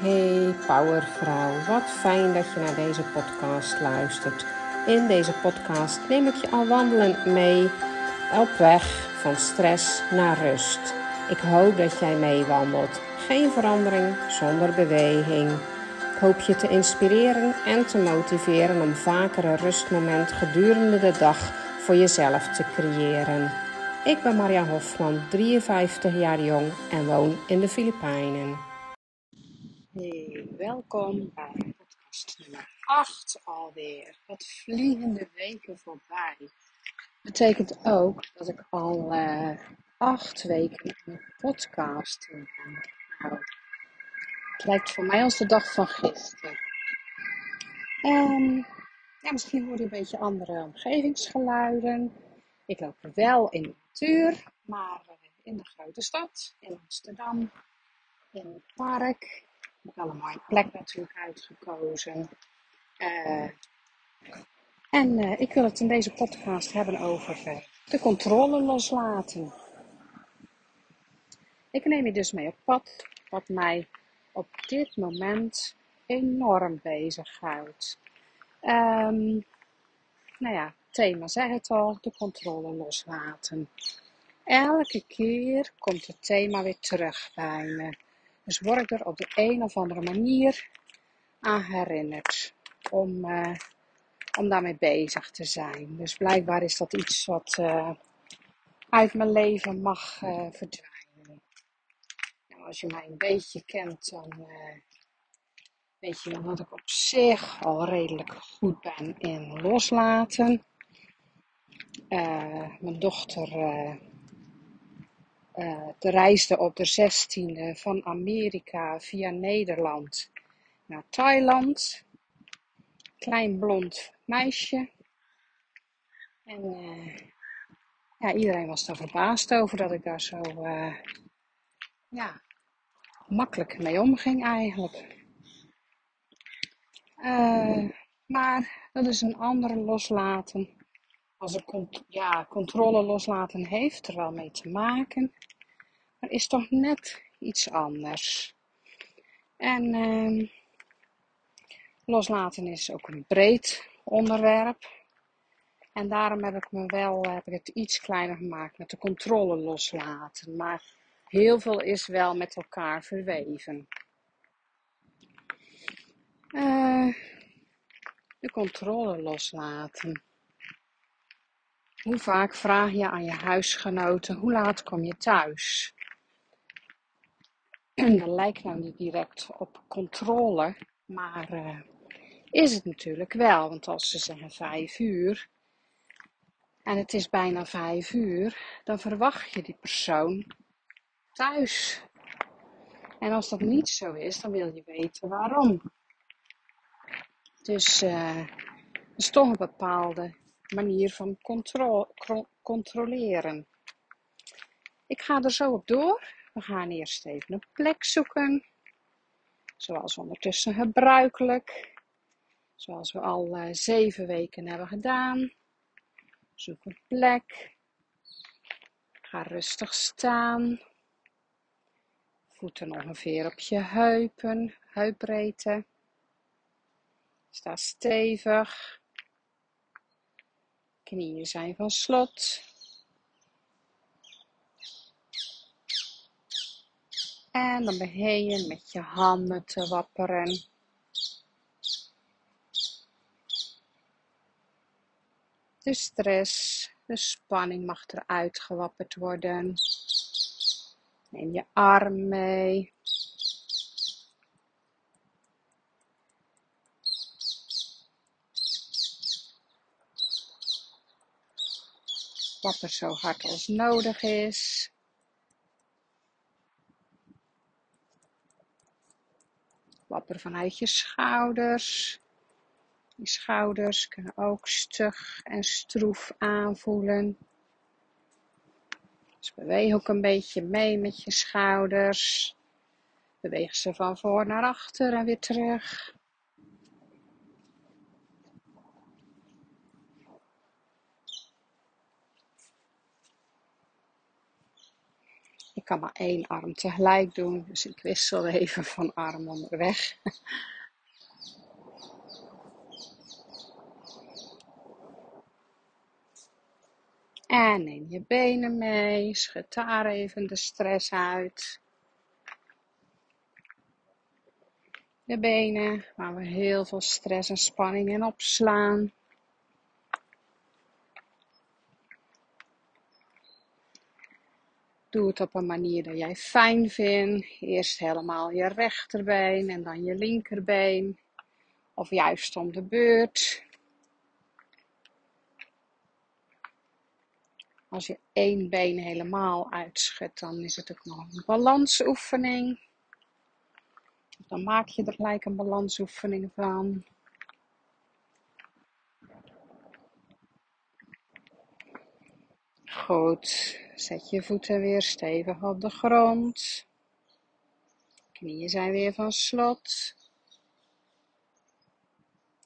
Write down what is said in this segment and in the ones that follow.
Hey Powervrouw, wat fijn dat je naar deze podcast luistert. In deze podcast neem ik je al wandelend mee op weg van stress naar rust. Ik hoop dat jij meewandelt. Geen verandering zonder beweging. Ik hoop je te inspireren en te motiveren om vaker een rustmoment gedurende de dag voor jezelf te creëren. Ik ben Maria Hofman, 53 jaar jong en woon in de Filipijnen. Hey, welkom bij podcast nummer 8 alweer. Wat vliegende weken voorbij. Betekent ook dat ik al uh, acht weken een podcast ben. Nou, het lijkt voor mij als de dag van gisteren. Um, ja, misschien hoor je een beetje andere omgevingsgeluiden. Ik loop wel in de natuur, maar uh, in de grote stad, in Amsterdam, in het park wel een mooie plek natuurlijk uitgekozen. Uh, en uh, ik wil het in deze podcast hebben over uh, de controle loslaten. Ik neem je dus mee op pad wat mij op dit moment enorm bezighoudt. Um, nou ja, thema zeg het al, de controle loslaten. Elke keer komt het thema weer terug bij me. Dus word ik er op de een of andere manier aan herinnerd om, uh, om daarmee bezig te zijn. Dus blijkbaar is dat iets wat uh, uit mijn leven mag uh, verdwijnen. Nou, als je mij een beetje kent, dan weet je dat ik op zich al redelijk goed ben in loslaten. mijn dochter uh, de reisde op de 16e van Amerika via Nederland naar Thailand. Klein blond meisje. En uh, ja, iedereen was daar verbaasd over dat ik daar zo uh, ja, makkelijk mee omging eigenlijk. maar dat is een andere loslaten. Als een ja, controle loslaten heeft er wel mee te maken maar is toch net iets anders. En uh, loslaten is ook een breed onderwerp. En daarom heb ik me wel heb ik het iets kleiner gemaakt met de controle loslaten. Maar heel veel is wel met elkaar verweven. Uh, de controle loslaten. Hoe vaak vraag je aan je huisgenoten: hoe laat kom je thuis? dat lijkt nou niet direct op controle, maar uh, is het natuurlijk wel. Want als ze zeggen vijf uur en het is bijna vijf uur, dan verwacht je die persoon thuis. En als dat niet zo is, dan wil je weten waarom. Dus uh, is toch een bepaalde manier van contro controleren. Ik ga er zo op door. We gaan eerst even een plek zoeken. Zoals ondertussen gebruikelijk. Zoals we al uh, zeven weken hebben gedaan. Zoek een plek. Ga rustig staan. Voeten ongeveer op je heupen, heupbreedte. Sta stevig. Knieën zijn van slot. En dan begin je met je handen te wapperen. De stress, de spanning mag eruit gewapperd worden. Neem je arm mee. Wapper zo hard als nodig is. Wapper vanuit je schouders. Die schouders kunnen ook stug en stroef aanvoelen. Dus beweeg ook een beetje mee met je schouders. Beweeg ze van voor naar achter en weer terug. Ik kan maar één arm tegelijk doen, dus ik wissel even van arm onderweg. En neem je benen mee, schud daar even de stress uit. De benen waar we heel veel stress en spanning in opslaan. Doe het op een manier dat jij fijn vindt. Eerst helemaal je rechterbeen en dan je linkerbeen. Of juist om de beurt. Als je één been helemaal uitschudt, dan is het ook nog een balansoefening. Dan maak je er gelijk een balansoefening van. Goed, zet je voeten weer stevig op de grond. Knieën zijn weer van slot.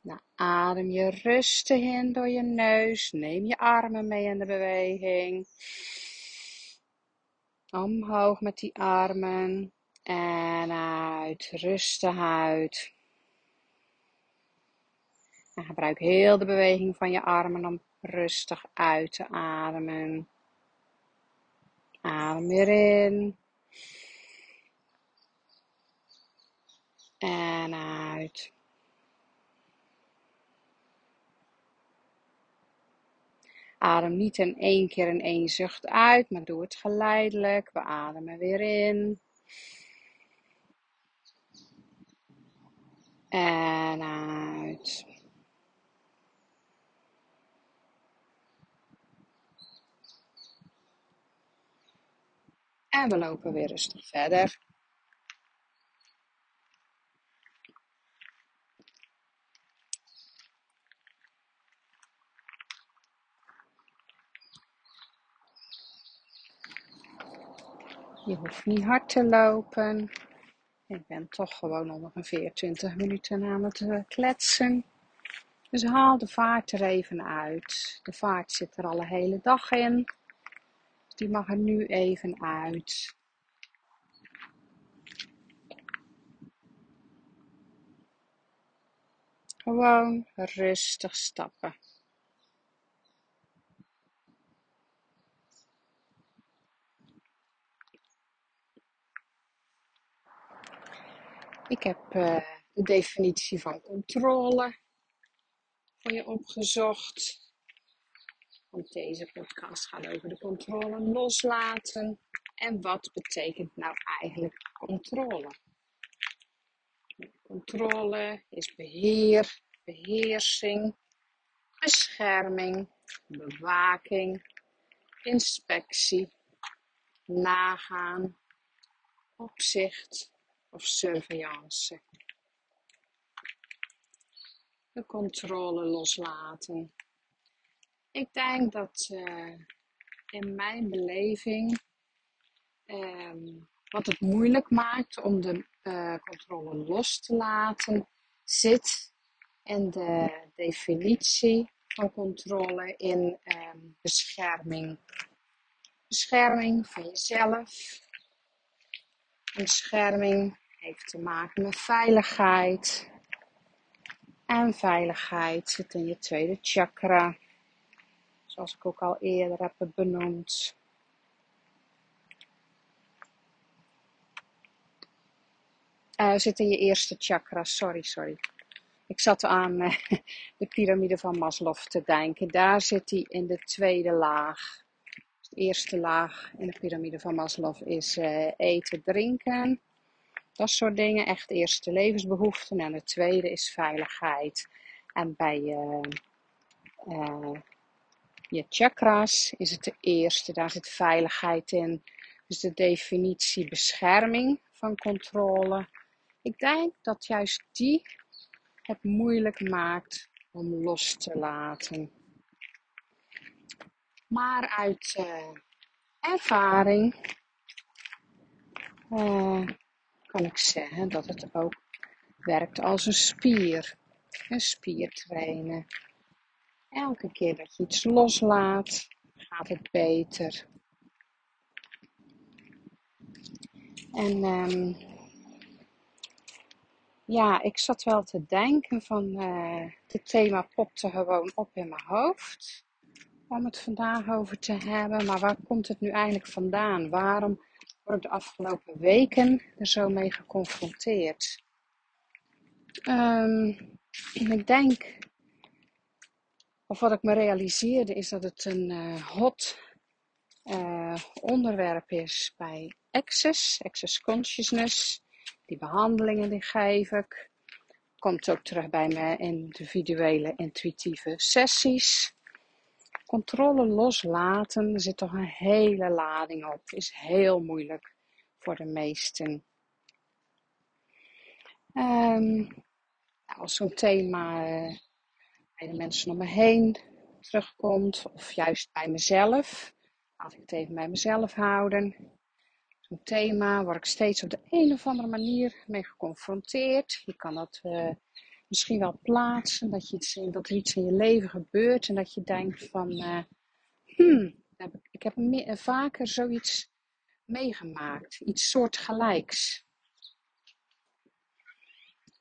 Nou, adem je rustig in door je neus. Neem je armen mee in de beweging. Omhoog met die armen. En uit. Rustig uit. En gebruik heel de beweging van je armen om rustig uit te ademen. Adem weer in. En uit. Adem niet in één keer in één zucht uit, maar doe het geleidelijk. We ademen weer in. En uit. En we lopen weer rustig verder. Je hoeft niet hard te lopen. Ik ben toch gewoon ongeveer 20 minuten aan het eh, kletsen. Dus haal de vaart er even uit. De vaart zit er al een hele dag in. Die mag er nu even uit. Gewoon rustig stappen. Ik heb uh, de definitie van controle voor je opgezocht. Want deze podcast gaat over de controle loslaten. En wat betekent nou eigenlijk controle? Controle is beheer, beheersing, bescherming, bewaking, inspectie, nagaan, opzicht, of surveillance. De controle loslaten. Ik denk dat uh, in mijn beleving uh, wat het moeilijk maakt om de uh, controle los te laten, zit in de definitie van controle in ehm, bescherming. Bescherming van jezelf, bescherming heeft te maken met veiligheid. En veiligheid zit in je tweede chakra. Zoals ik ook al eerder heb benoemd. Uh, zit in je eerste chakra, sorry, sorry. Ik zat aan uh, de piramide van Maslow te denken. Daar zit hij in de tweede laag. De eerste laag in de piramide van Maslow is uh, eten, drinken. Dat soort dingen, echt eerste levensbehoeften. En de tweede is veiligheid. En bij je, chakras is het de eerste, daar zit veiligheid in. Dus de definitie bescherming van controle. Ik denk dat juist die het moeilijk maakt om los te laten. Maar uit uh, ervaring uh, kan ik zeggen dat het ook werkt als een spier. Een spier trainen. Elke keer dat je iets loslaat, gaat het beter. En um, ja, ik zat wel te denken van uh, dit thema popte gewoon op in mijn hoofd. Om het vandaag over te hebben. Maar waar komt het nu eigenlijk vandaan? Waarom word ik de afgelopen weken er zo mee geconfronteerd? Um, ik denk, of wat ik me realiseerde, is dat het een uh, hot uh, onderwerp is bij Access, Access Consciousness. Die behandelingen die geef ik. Komt ook terug bij mijn individuele intuïtieve sessies. Controle loslaten, zit toch een hele lading op. Is heel moeilijk voor de meesten. Als zo'n thema uh, bij de mensen om me heen terugkomt, of juist bij mezelf, laat ik het even bij mezelf houden. Zo'n thema waar ik steeds op de een of andere manier mee geconfronteerd. Je kan dat uh, misschien wel plaatsen, dat, je iets, dat er iets in je leven gebeurt en dat je denkt van, uh, hmm, ik heb meer, vaker zoiets meegemaakt, iets soortgelijks.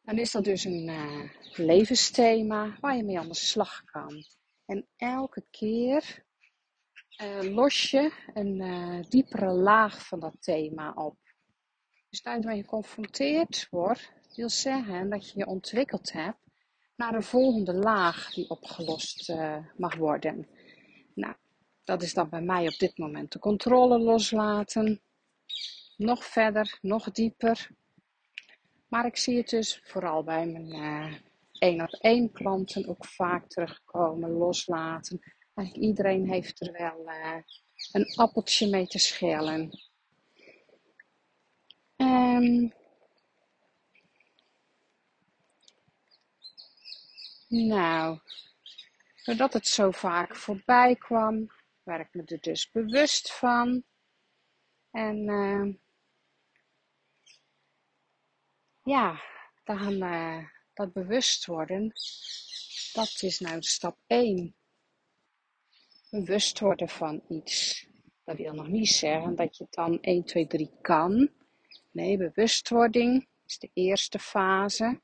Dan is dat dus een uh, levensthema waar je mee aan de slag kan. En elke keer uh, los je een uh, diepere laag van dat thema op. Dus daar waar je geconfronteerd wordt, wil zeggen dat je je ontwikkeld hebt naar een volgende laag die opgelost mag worden. Nou, dat is dan bij mij op dit moment de controle loslaten. Nog verder, nog dieper. Maar ik zie het dus vooral bij mijn één op één klanten ook vaak terugkomen, loslaten Eigenlijk iedereen heeft er wel uh, een appeltje mee te schelen. Um, nou, doordat het zo vaak voorbij kwam, werd ik me er dus bewust van. En uh, ja, dan, uh, dat bewust worden, dat is nou stap 1 bewust worden van iets. Dat wil nog niet zeggen dat je het dan 1, 2, 3 kan. Nee, bewustwording is de eerste fase.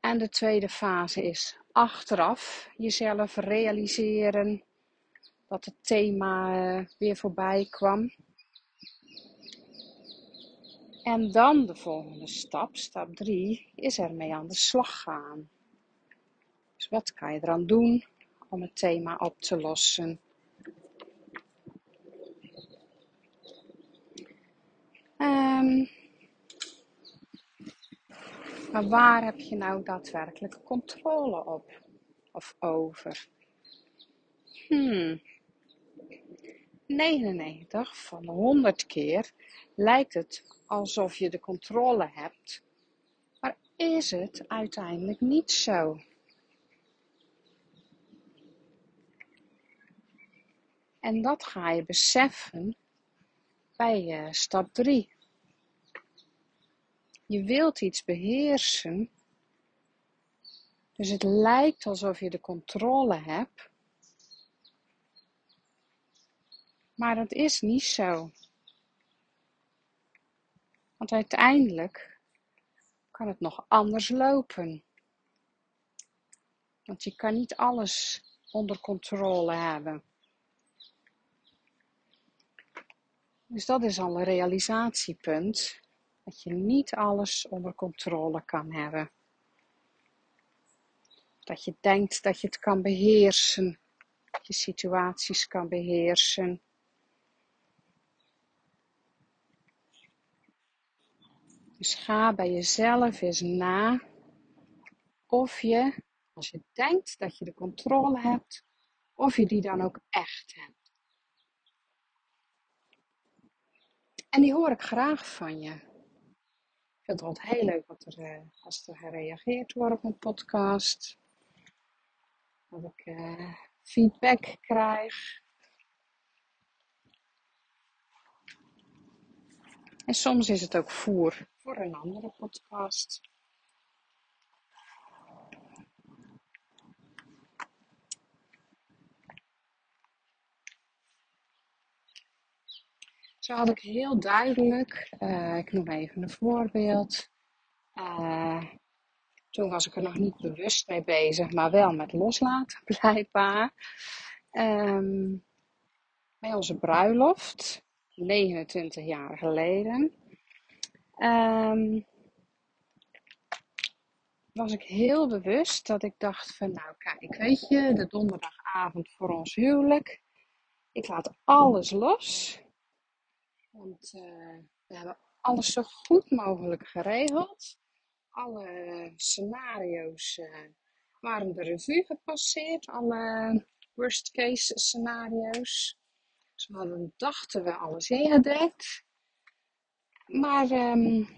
En de tweede fase is achteraf jezelf realiseren dat het thema eh, weer voorbij kwam. En dan de volgende stap, stap 3, is ermee aan de slag gaan. Dus wat kan je eraan doen? om het thema op te lossen. Um, maar waar heb je nou daadwerkelijk controle op of over? Hmm. 99 van de 100 keer lijkt het alsof je de controle hebt, maar is het uiteindelijk niet zo. En dat ga je beseffen bij uh, stap 3. Je wilt iets beheersen. Dus het lijkt alsof je de controle hebt. Maar dat is niet zo. Want uiteindelijk kan het nog anders lopen. Want je kan niet alles onder controle hebben. Dus dat is al een realisatiepunt. Dat je niet alles onder controle kan hebben. Dat je denkt dat je het kan beheersen. Dat je situaties kan beheersen. Dus ga bij jezelf eens na of je, als je denkt dat je de controle hebt, of je die dan ook echt hebt. En die hoor ik graag van je. Ik vind het altijd heel leuk wat er, uh, als er gereageerd wordt op mijn podcast. Dat ik uh, feedback krijg. En soms is het ook voer voor een andere podcast. Zo had ik heel duidelijk, uh, ik noem even een voorbeeld. Uh, toen was ik er nog niet bewust mee bezig, maar wel met loslaten blijkbaar. Um, bij onze bruiloft, 29 jaar geleden, um, was ik heel bewust dat ik dacht van nou kijk, weet je, de donderdagavond voor ons huwelijk. Ik laat alles los. Want uh, we hebben alles zo goed mogelijk geregeld. Alle scenario's uh, waren de revue gepasseerd. Alle worst case scenario's. We hadden, dachten we alles ingedekt. Maar um,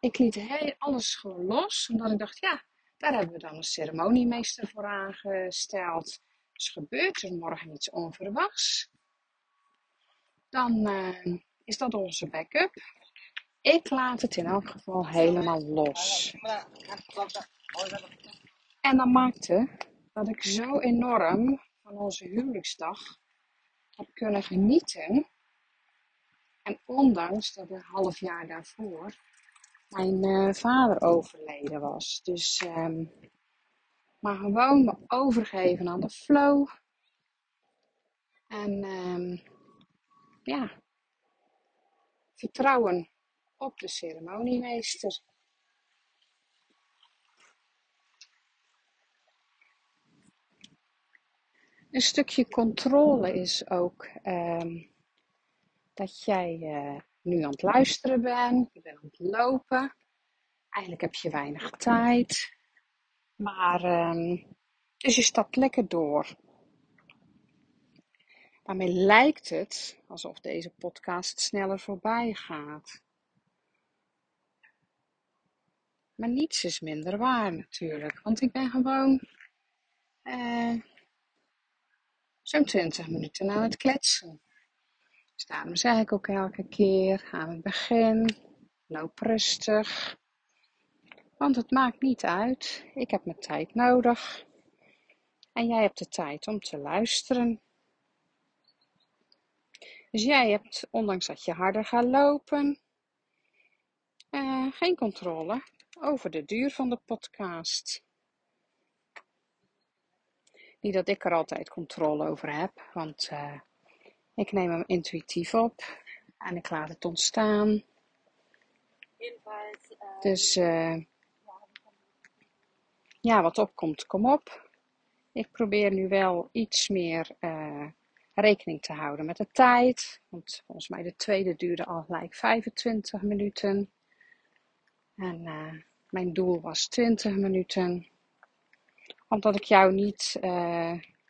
ik liet heel, alles gewoon los, omdat ik dacht, ja, daar hebben we dan een ceremoniemeester voor aangesteld. Dus gebeurt er morgen iets onverwachts, dan uh, is dat onze backup. Ik laat het in elk geval helemaal los. En dat maakte dat ik zo enorm van onze huwelijksdag kunnen genieten. En ondanks dat een half jaar daarvoor mijn uh, vader overleden was. Dus, um, maar gewoon me overgeven aan de flow. En um, ja, vertrouwen op de ceremoniemeester. Een stukje controle is ook um, dat jij uh, nu aan het luisteren bent, je bent aan het lopen. Eigenlijk heb je weinig tijd. Maar, um, dus je stapt lekker door. Daarmee lijkt het alsof deze podcast sneller voorbij gaat. Maar niets is minder waar natuurlijk. Want ik ben gewoon uh, zo'n 20 minuten aan het kletsen. Dus daarom zeg ik ook elke keer aan het begin, loop rustig. Want het maakt niet uit. Ik heb mijn tijd nodig. En jij hebt de tijd om te luisteren. Dus jij hebt, ondanks dat je harder gaat lopen, uh, geen controle over de duur van de podcast. Niet dat ik er altijd controle over heb, want uh, ik neem hem intuïtief op en ik laat het ontstaan. Dus uh, ja, wat opkomt, kom op. Ik probeer nu wel iets meer uh, rekening te houden met de tijd. Want volgens mij de tweede duurde al gelijk 25 minuten. En mijn doel was 20 minuten. Omdat ik jou niet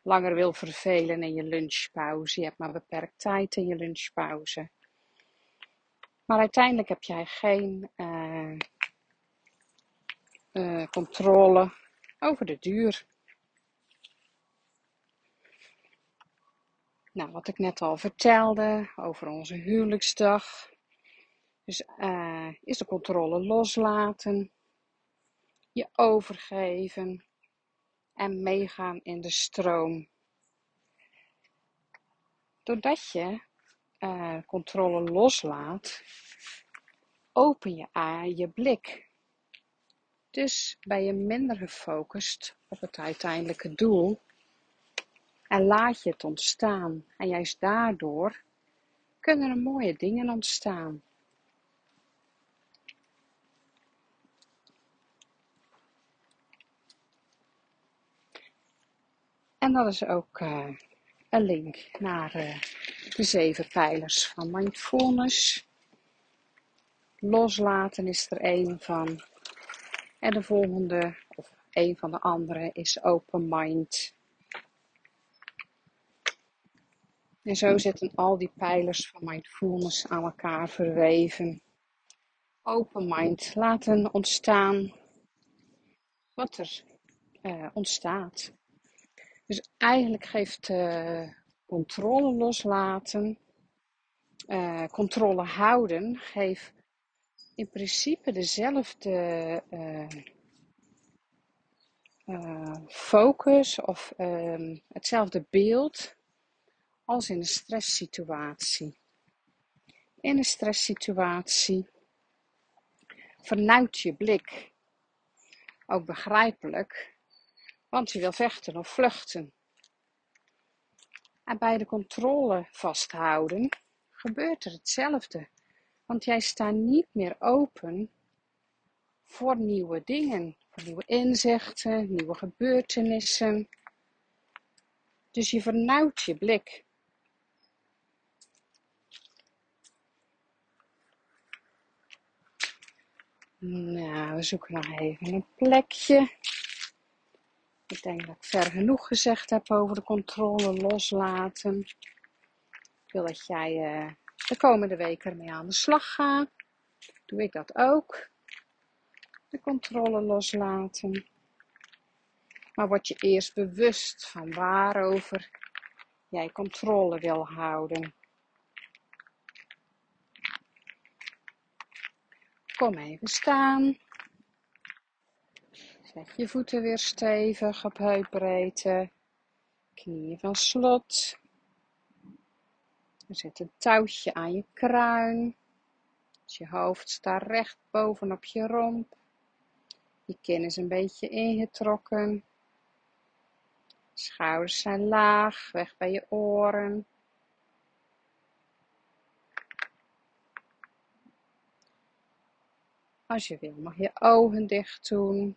langer wil vervelen in je lunchpauze. Je hebt maar beperkt tijd in je lunchpauze. Maar uiteindelijk heb jij geen uh, uh, controle over de duur. Nou, wat ik net al vertelde over onze huwelijksdag. Dus is de controle loslaten, je overgeven, en meegaan in de stroom. Doordat je uh, controle loslaat, open je aan je blik. Dus ben je minder gefocust op het uiteindelijke doel en laat je het ontstaan. En juist daardoor kunnen er mooie dingen ontstaan. En dat is ook uh, een link naar uh, de zeven pijlers van mindfulness. Loslaten is er een van. En de volgende, of een van de andere, is open mind. En zo zitten al die pijlers van mindfulness aan elkaar verweven. Open mind, laten ontstaan wat er uh, ontstaat. Dus eigenlijk geeft uh, controle loslaten, uh, controle houden, geeft in principe dezelfde uh, focus of um, hetzelfde beeld als in een stresssituatie. in een stresssituatie. Vernauwt je blik. Ook begrijpelijk, want je wil vechten of vluchten. En bij de controle vasthouden gebeurt er hetzelfde. Want jij staat niet meer open voor nieuwe dingen, voor nieuwe inzichten, nieuwe gebeurtenissen. Dus je vernauwt je blik. Nou, we zoeken nog even een plekje. Ik denk dat ik ver genoeg gezegd heb over de controle loslaten. Ik wil dat jij uh, de komende weken ermee aan de slag gaat. Doe ik dat ook. De controle loslaten. Maar word je eerst bewust van waarover jij controle wil houden. Kom even staan. Zet je voeten weer stevig op heupbreedte. Knieën van slot. Zit een touwtje aan je kruin. Dus je hoofd staat recht bovenop je romp. Je kin is een beetje ingetrokken. Schouders zijn laag, weg bij je oren. Als je wil mag je ogen dicht doen.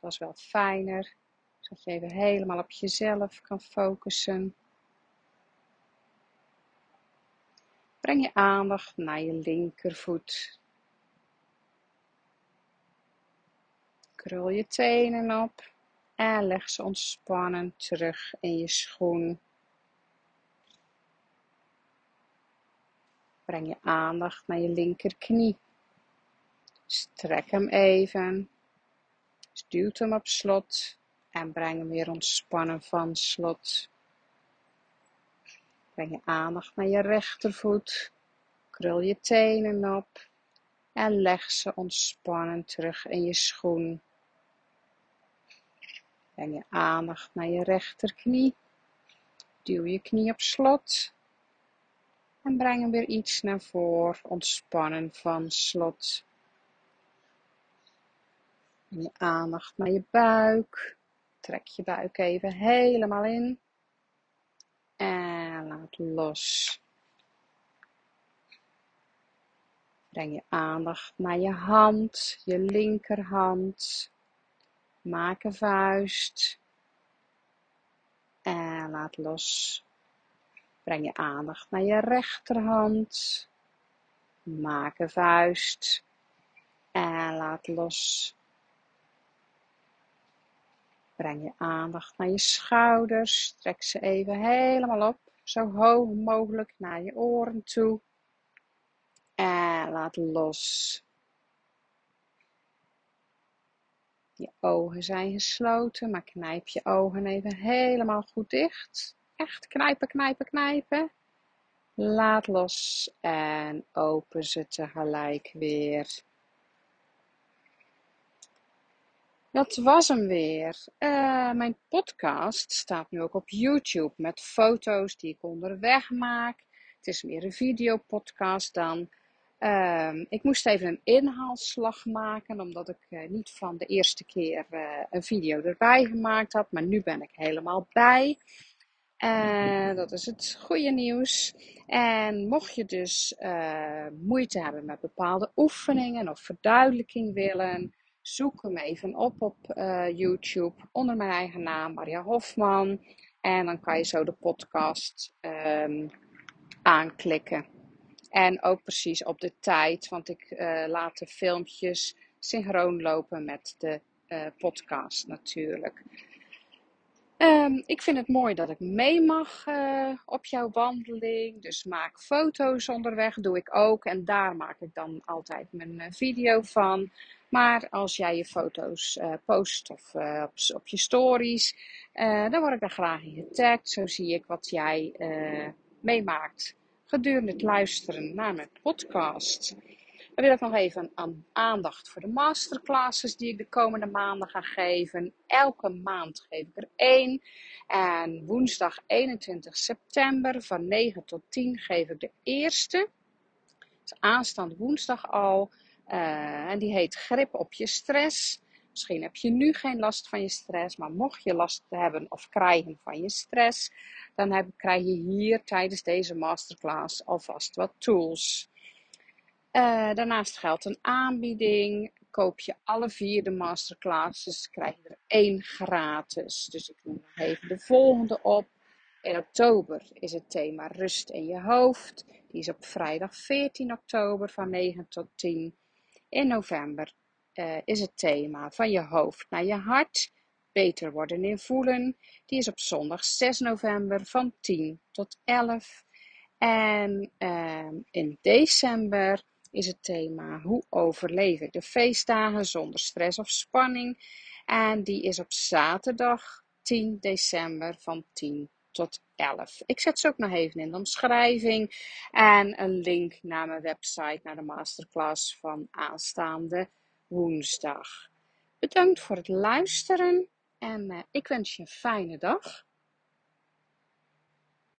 Is wel fijner, zodat je even helemaal op jezelf kan focussen. Breng je aandacht naar je linkervoet. Krul je tenen op en leg ze ontspannen terug in je schoen. Breng je aandacht naar je linkerknie. Strek hem even. Stuurt hem op slot en breng hem weer ontspannen van slot. Breng je aandacht naar je rechtervoet. Krul je tenen op en leg ze ontspannen terug in je schoen. Breng je aandacht naar je rechterknie. Duw je knie op slot. En breng hem weer iets naar voren, ontspannen van slot. En je aandacht naar je buik. Trek je buik even helemaal in. En laat los. Breng je aandacht naar je hand, je linkerhand. Maak een vuist. En laat los. Breng je aandacht naar je rechterhand. Maak een vuist. En laat los. Breng je aandacht naar je schouders. Trek ze even helemaal op. Zo hoog mogelijk naar je oren toe. En laat los. Je ogen zijn gesloten, maar knijp je ogen even helemaal goed dicht. Echt knijpen, knijpen, knijpen. Laat los en open ze tegelijk weer. Dat was hem weer. Uh, mijn podcast staat nu ook op YouTube met foto's die ik onderweg maak. Het is meer een videopodcast dan. Uh, ik moest even een inhaalslag maken, omdat ik uh, niet van de eerste keer uh, een video erbij gemaakt had. Maar nu ben ik helemaal bij. En dat is het goede nieuws. En mocht je dus moeite hebben met bepaalde oefeningen of verduidelijking willen, Zoek hem even op op uh, YouTube onder mijn eigen naam, Maria Hofman. En dan kan je zo de podcast um, aanklikken. En ook precies op de tijd, want ik uh, laat de filmpjes synchroon lopen met de uh, podcast natuurlijk. Um, ik vind het mooi dat ik mee mag op jouw wandeling. Dus maak foto's onderweg, doe ik ook. En daar maak ik dan altijd mijn video van. Maar als jij je foto's uh, post of uh, op, op, je stories, uh, dan word ik daar graag in getagd. Zo zie ik wat jij meemaakt gedurende het luisteren naar mijn podcast. Dan wil ik nog even aan aandacht voor de masterclasses die ik de komende maanden ga geven. Elke maand geef ik er één. En woensdag 21 september van 9 tot 10 geef ik de eerste. start aanstaande woensdag al. En die heet Grip op je stress. Misschien heb je nu geen last van je stress, maar mocht je last hebben of krijgen van je stress, dan heb, krijg je hier tijdens deze masterclass alvast wat tools. Uh, daarnaast geldt een aanbieding. Koop je alle vier de masterclasses, krijg je er één gratis. Dus ik noem nog even de volgende op. In oktober is het thema rust in je hoofd. Die is op vrijdag 14 oktober van 9 tot 10. In november uh, is het thema van je hoofd naar je hart. Beter worden in voelen. Die is op zondag 6 november van 10 tot 11. En uh, in december is het thema Hoe overleef ik de feestdagen zonder stress of spanning? En die is op zaterdag 10 december van 10 tot 11. Ik zet ze ook nog even in de omschrijving en een link naar mijn website, naar de masterclass van aanstaande woensdag. Bedankt voor het luisteren en uh, ik wens je een fijne dag.